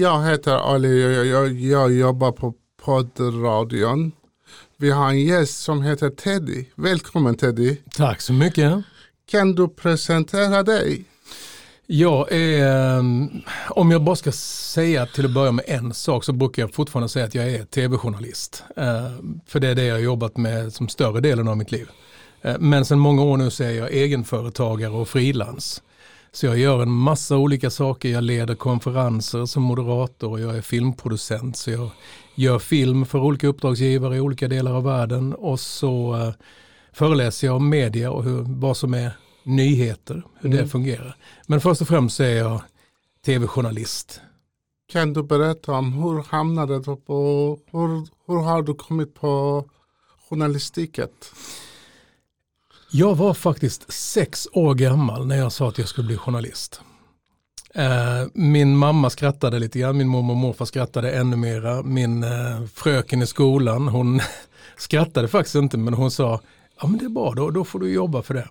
Jag heter Ali och jag, jag, jag jobbar på poddradion. Vi har en gäst som heter Teddy. Välkommen Teddy. Tack så mycket. Kan du presentera dig? Jag är, ehm, om jag bara ska säga till att börja med en sak så brukar jag fortfarande säga att jag är tv-journalist. Ehm, för det är det jag har jobbat med som större delen av mitt liv. Ehm, men sedan många år nu så är jag egenföretagare och frilans. Så jag gör en massa olika saker. Jag leder konferenser som moderator och jag är filmproducent. Så jag gör film för olika uppdragsgivare i olika delar av världen och så uh, föreläser jag om media och hur, vad som är nyheter, hur mm. det fungerar. Men först och främst är jag tv-journalist. Kan du berätta om hur hamnade du på, hur, hur har du kommit på journalistiket? Jag var faktiskt sex år gammal när jag sa att jag skulle bli journalist. Eh, min mamma skrattade lite grann, min mormor och morfar skrattade ännu mera. Min eh, fröken i skolan, hon skrattade faktiskt inte men hon sa, ja men det är bra, då, då får du jobba för det.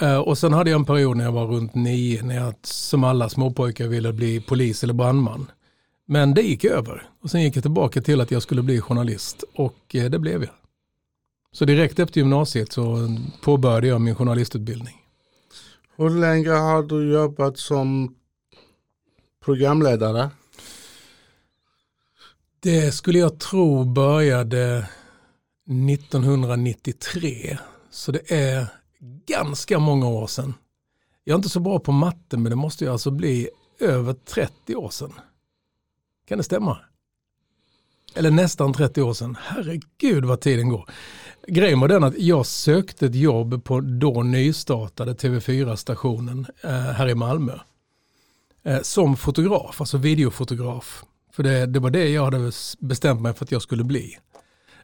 Eh, och sen hade jag en period när jag var runt nio, när jag som alla småpojkar ville bli polis eller brandman. Men det gick över och sen gick jag tillbaka till att jag skulle bli journalist och det blev jag. Så direkt efter gymnasiet så påbörjade jag min journalistutbildning. Hur länge har du jobbat som programledare? Det skulle jag tro började 1993. Så det är ganska många år sedan. Jag är inte så bra på matte men det måste ju alltså bli över 30 år sedan. Kan det stämma? Eller nästan 30 år sedan. Herregud vad tiden går. Grejen var den att jag sökte ett jobb på då nystartade TV4-stationen eh, här i Malmö. Eh, som fotograf, alltså videofotograf. För det, det var det jag hade bestämt mig för att jag skulle bli.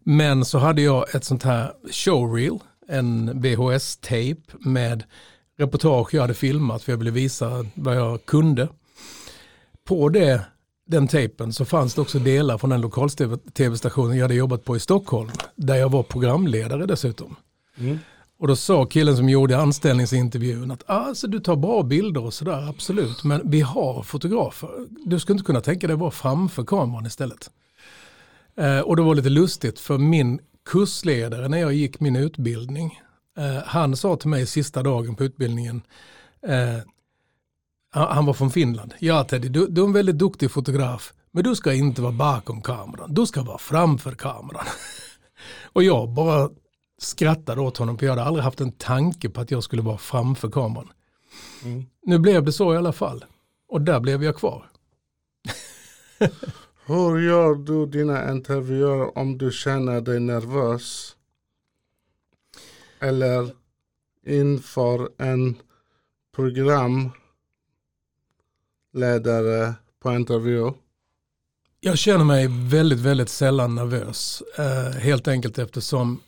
Men så hade jag ett sånt här showreel, en VHS-tape med reportage jag hade filmat för jag ville visa vad jag kunde. På det den tejpen så fanns det också delar från den lokal-tv-stationen jag hade jobbat på i Stockholm. Där jag var programledare dessutom. Mm. Och då sa killen som gjorde anställningsintervjun att alltså, du tar bra bilder och sådär, absolut. Men vi har fotografer. Du skulle inte kunna tänka dig att vara framför kameran istället. Eh, och det var lite lustigt för min kursledare när jag gick min utbildning, eh, han sa till mig sista dagen på utbildningen, eh, han var från Finland. Ja Teddy, du, du är en väldigt duktig fotograf. Men du ska inte vara bakom kameran, du ska vara framför kameran. och jag bara skrattade åt honom, för jag hade aldrig haft en tanke på att jag skulle vara framför kameran. Mm. Nu blev det så i alla fall. Och där blev jag kvar. Hur gör du dina intervjuer om du känner dig nervös? Eller inför en program ledare på intervju? Jag känner mig väldigt, väldigt sällan nervös. Eh, helt enkelt eftersom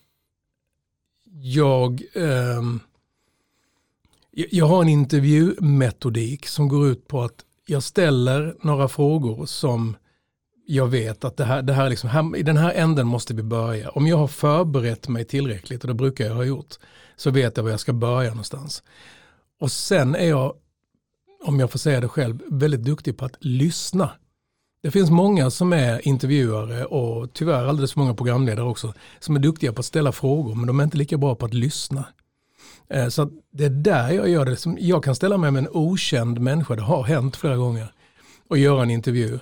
jag, eh, jag har en intervjumetodik som går ut på att jag ställer några frågor som jag vet att det här, det här, liksom, här, i den här änden måste vi börja. Om jag har förberett mig tillräckligt, och det brukar jag ha gjort, så vet jag var jag ska börja någonstans. Och sen är jag om jag får säga det själv, väldigt duktig på att lyssna. Det finns många som är intervjuare och tyvärr alldeles för många programledare också som är duktiga på att ställa frågor men de är inte lika bra på att lyssna. Eh, så det är där jag gör det. Jag kan ställa mig med en okänd människa, det har hänt flera gånger, och göra en intervju.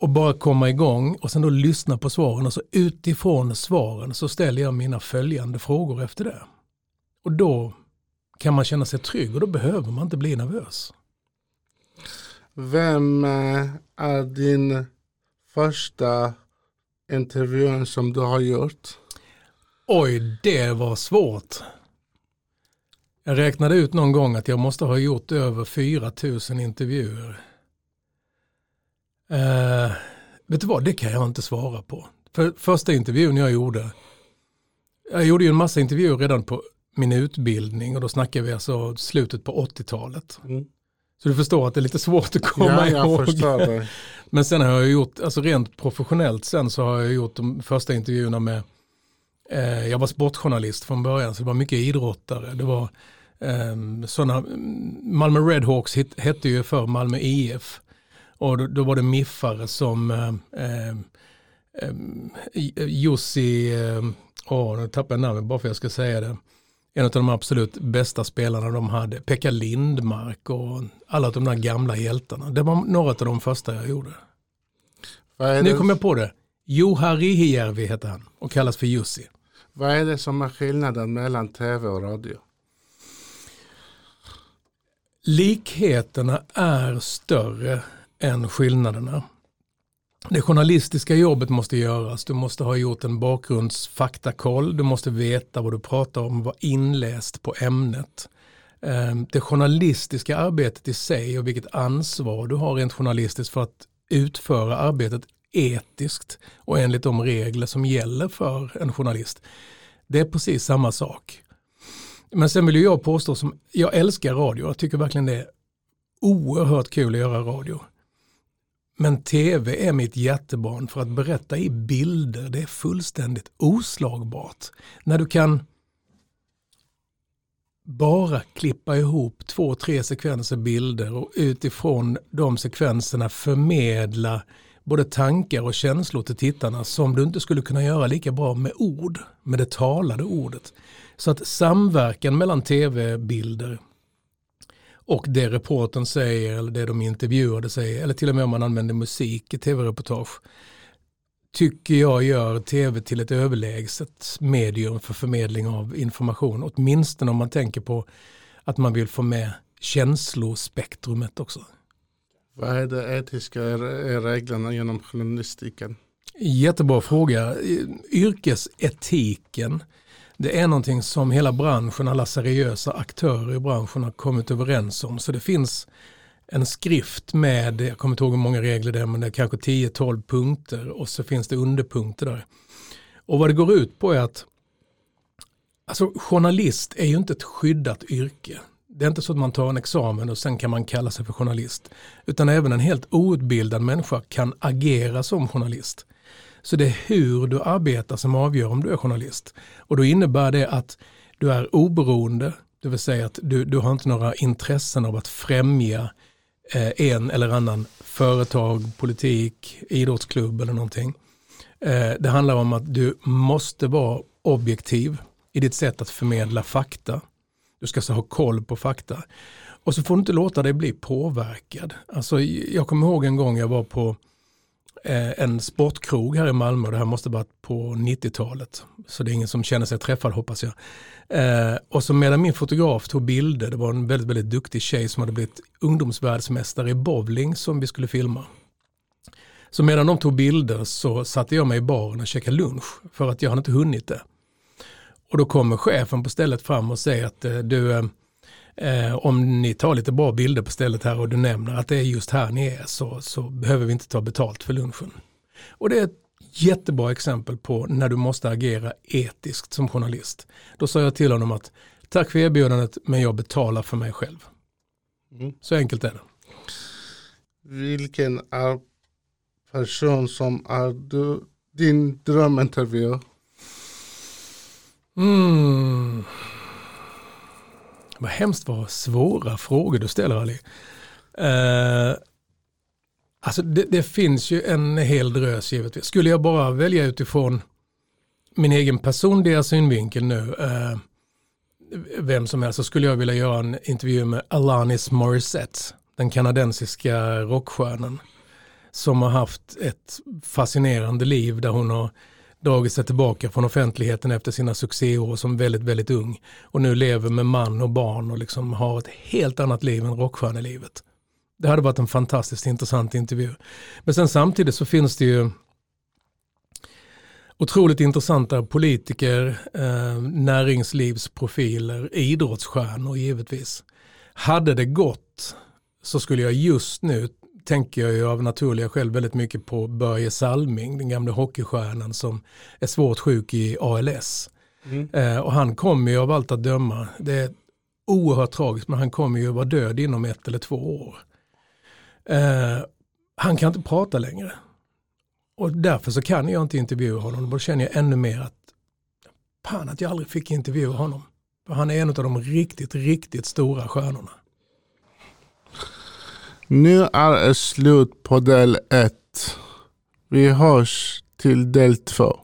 Och bara komma igång och sen då lyssna på svaren och så utifrån svaren så ställer jag mina följande frågor efter det. Och då kan man känna sig trygg och då behöver man inte bli nervös. Vem eh, är din första intervjun som du har gjort? Oj, det var svårt. Jag räknade ut någon gång att jag måste ha gjort över 4000 intervjuer. Uh, vet du vad, det kan jag inte svara på. För första intervjun jag gjorde, jag gjorde ju en massa intervjuer redan på min utbildning och då snackar vi alltså slutet på 80-talet. Mm. Så du förstår att det är lite svårt att komma ja, ihåg. Men sen har jag gjort, alltså rent professionellt sen så har jag gjort de första intervjuerna med, eh, jag var sportjournalist från början så det var mycket idrottare. Det var eh, sådana, Malmö Redhawks hette ju för Malmö IF. Och då, då var det miffare som eh, eh, eh Jussi, åh nu tappade jag namnet bara för att jag ska säga det. En av de absolut bästa spelarna de hade, Pekka Lindmark och alla de där gamla hjältarna. Det var några av de första jag gjorde. Nu kom jag på det. Juha Rihijärvi heter han och kallas för Jussi. Vad är det som är skillnaden mellan tv och radio? Likheterna är större än skillnaderna. Det journalistiska jobbet måste göras. Du måste ha gjort en bakgrundsfaktakoll. Du måste veta vad du pratar om, vara inläst på ämnet. Ehm, det journalistiska arbetet i sig och vilket ansvar du har rent journalistiskt för att utföra arbetet etiskt och enligt de regler som gäller för en journalist. Det är precis samma sak. Men sen vill jag påstå som, jag älskar radio, jag tycker verkligen det är oerhört kul att göra radio. Men tv är mitt jättebarn för att berätta i bilder, det är fullständigt oslagbart. När du kan bara klippa ihop två, tre sekvenser bilder och utifrån de sekvenserna förmedla både tankar och känslor till tittarna som du inte skulle kunna göra lika bra med ord, med det talade ordet. Så att samverkan mellan tv-bilder och det reporten säger eller det de intervjuade säger eller till och med om man använder musik i tv-reportage tycker jag gör tv till ett överlägset medium för förmedling av information. Åtminstone om man tänker på att man vill få med känslospektrumet också. Vad är de etiska reglerna genom journalistiken? Jättebra fråga. Yrkesetiken det är någonting som hela branschen, alla seriösa aktörer i branschen har kommit överens om. Så det finns en skrift med, jag kommer inte ihåg hur många regler det är, men det är kanske 10-12 punkter och så finns det underpunkter där. Och vad det går ut på är att alltså, journalist är ju inte ett skyddat yrke. Det är inte så att man tar en examen och sen kan man kalla sig för journalist. Utan även en helt outbildad människa kan agera som journalist. Så det är hur du arbetar som avgör om du är journalist. Och då innebär det att du är oberoende, det vill säga att du, du har inte några intressen av att främja eh, en eller annan företag, politik, idrottsklubb eller någonting. Eh, det handlar om att du måste vara objektiv i ditt sätt att förmedla fakta. Du ska så ha koll på fakta. Och så får du inte låta dig bli påverkad. Alltså, jag kommer ihåg en gång jag var på Eh, en sportkrog här i Malmö. Det här måste varit på 90-talet. Så det är ingen som känner sig träffad hoppas jag. Eh, och så medan min fotograf tog bilder, det var en väldigt, väldigt duktig tjej som hade blivit ungdomsvärldsmästare i bowling som vi skulle filma. Så medan de tog bilder så satte jag mig i baren och käkade lunch för att jag hade inte hunnit det. Och då kommer chefen på stället fram och säger att eh, du, eh, Eh, om ni tar lite bra bilder på stället här och du nämner att det är just här ni är så, så behöver vi inte ta betalt för lunchen. Och det är ett jättebra exempel på när du måste agera etiskt som journalist. Då sa jag till honom att tack för erbjudandet men jag betalar för mig själv. Mm. Så enkelt är det. Vilken är person som är du, din drömintervju? Mm. Vad hemskt vad svåra frågor du ställer Ali. Eh, alltså det, det, finns ju en hel drös givetvis. Skulle jag bara välja utifrån min egen personliga synvinkel nu, eh, vem som helst, så skulle jag vilja göra en intervju med Alanis Morissette, den kanadensiska rockstjärnan, som har haft ett fascinerande liv där hon har dragit sig tillbaka från offentligheten efter sina succéår som väldigt, väldigt ung. Och nu lever med man och barn och liksom har ett helt annat liv än rockstjärnelivet. Det hade varit en fantastiskt intressant intervju. Men sen samtidigt så finns det ju otroligt intressanta politiker, eh, näringslivsprofiler, idrottsstjärnor givetvis. Hade det gått så skulle jag just nu tänker jag ju av naturliga skäl väldigt mycket på Börje Salming, den gamla hockeystjärnan som är svårt sjuk i ALS. Mm. Eh, och han kommer ju av allt att döma, det är oerhört tragiskt, men han kommer ju att vara död inom ett eller två år. Eh, han kan inte prata längre. Och därför så kan jag inte intervjua honom. Då känner jag ännu mer att, fan att jag aldrig fick intervjua honom. För han är en av de riktigt, riktigt stora stjärnorna. Nu är det slut på del ett. Vi hörs till del två.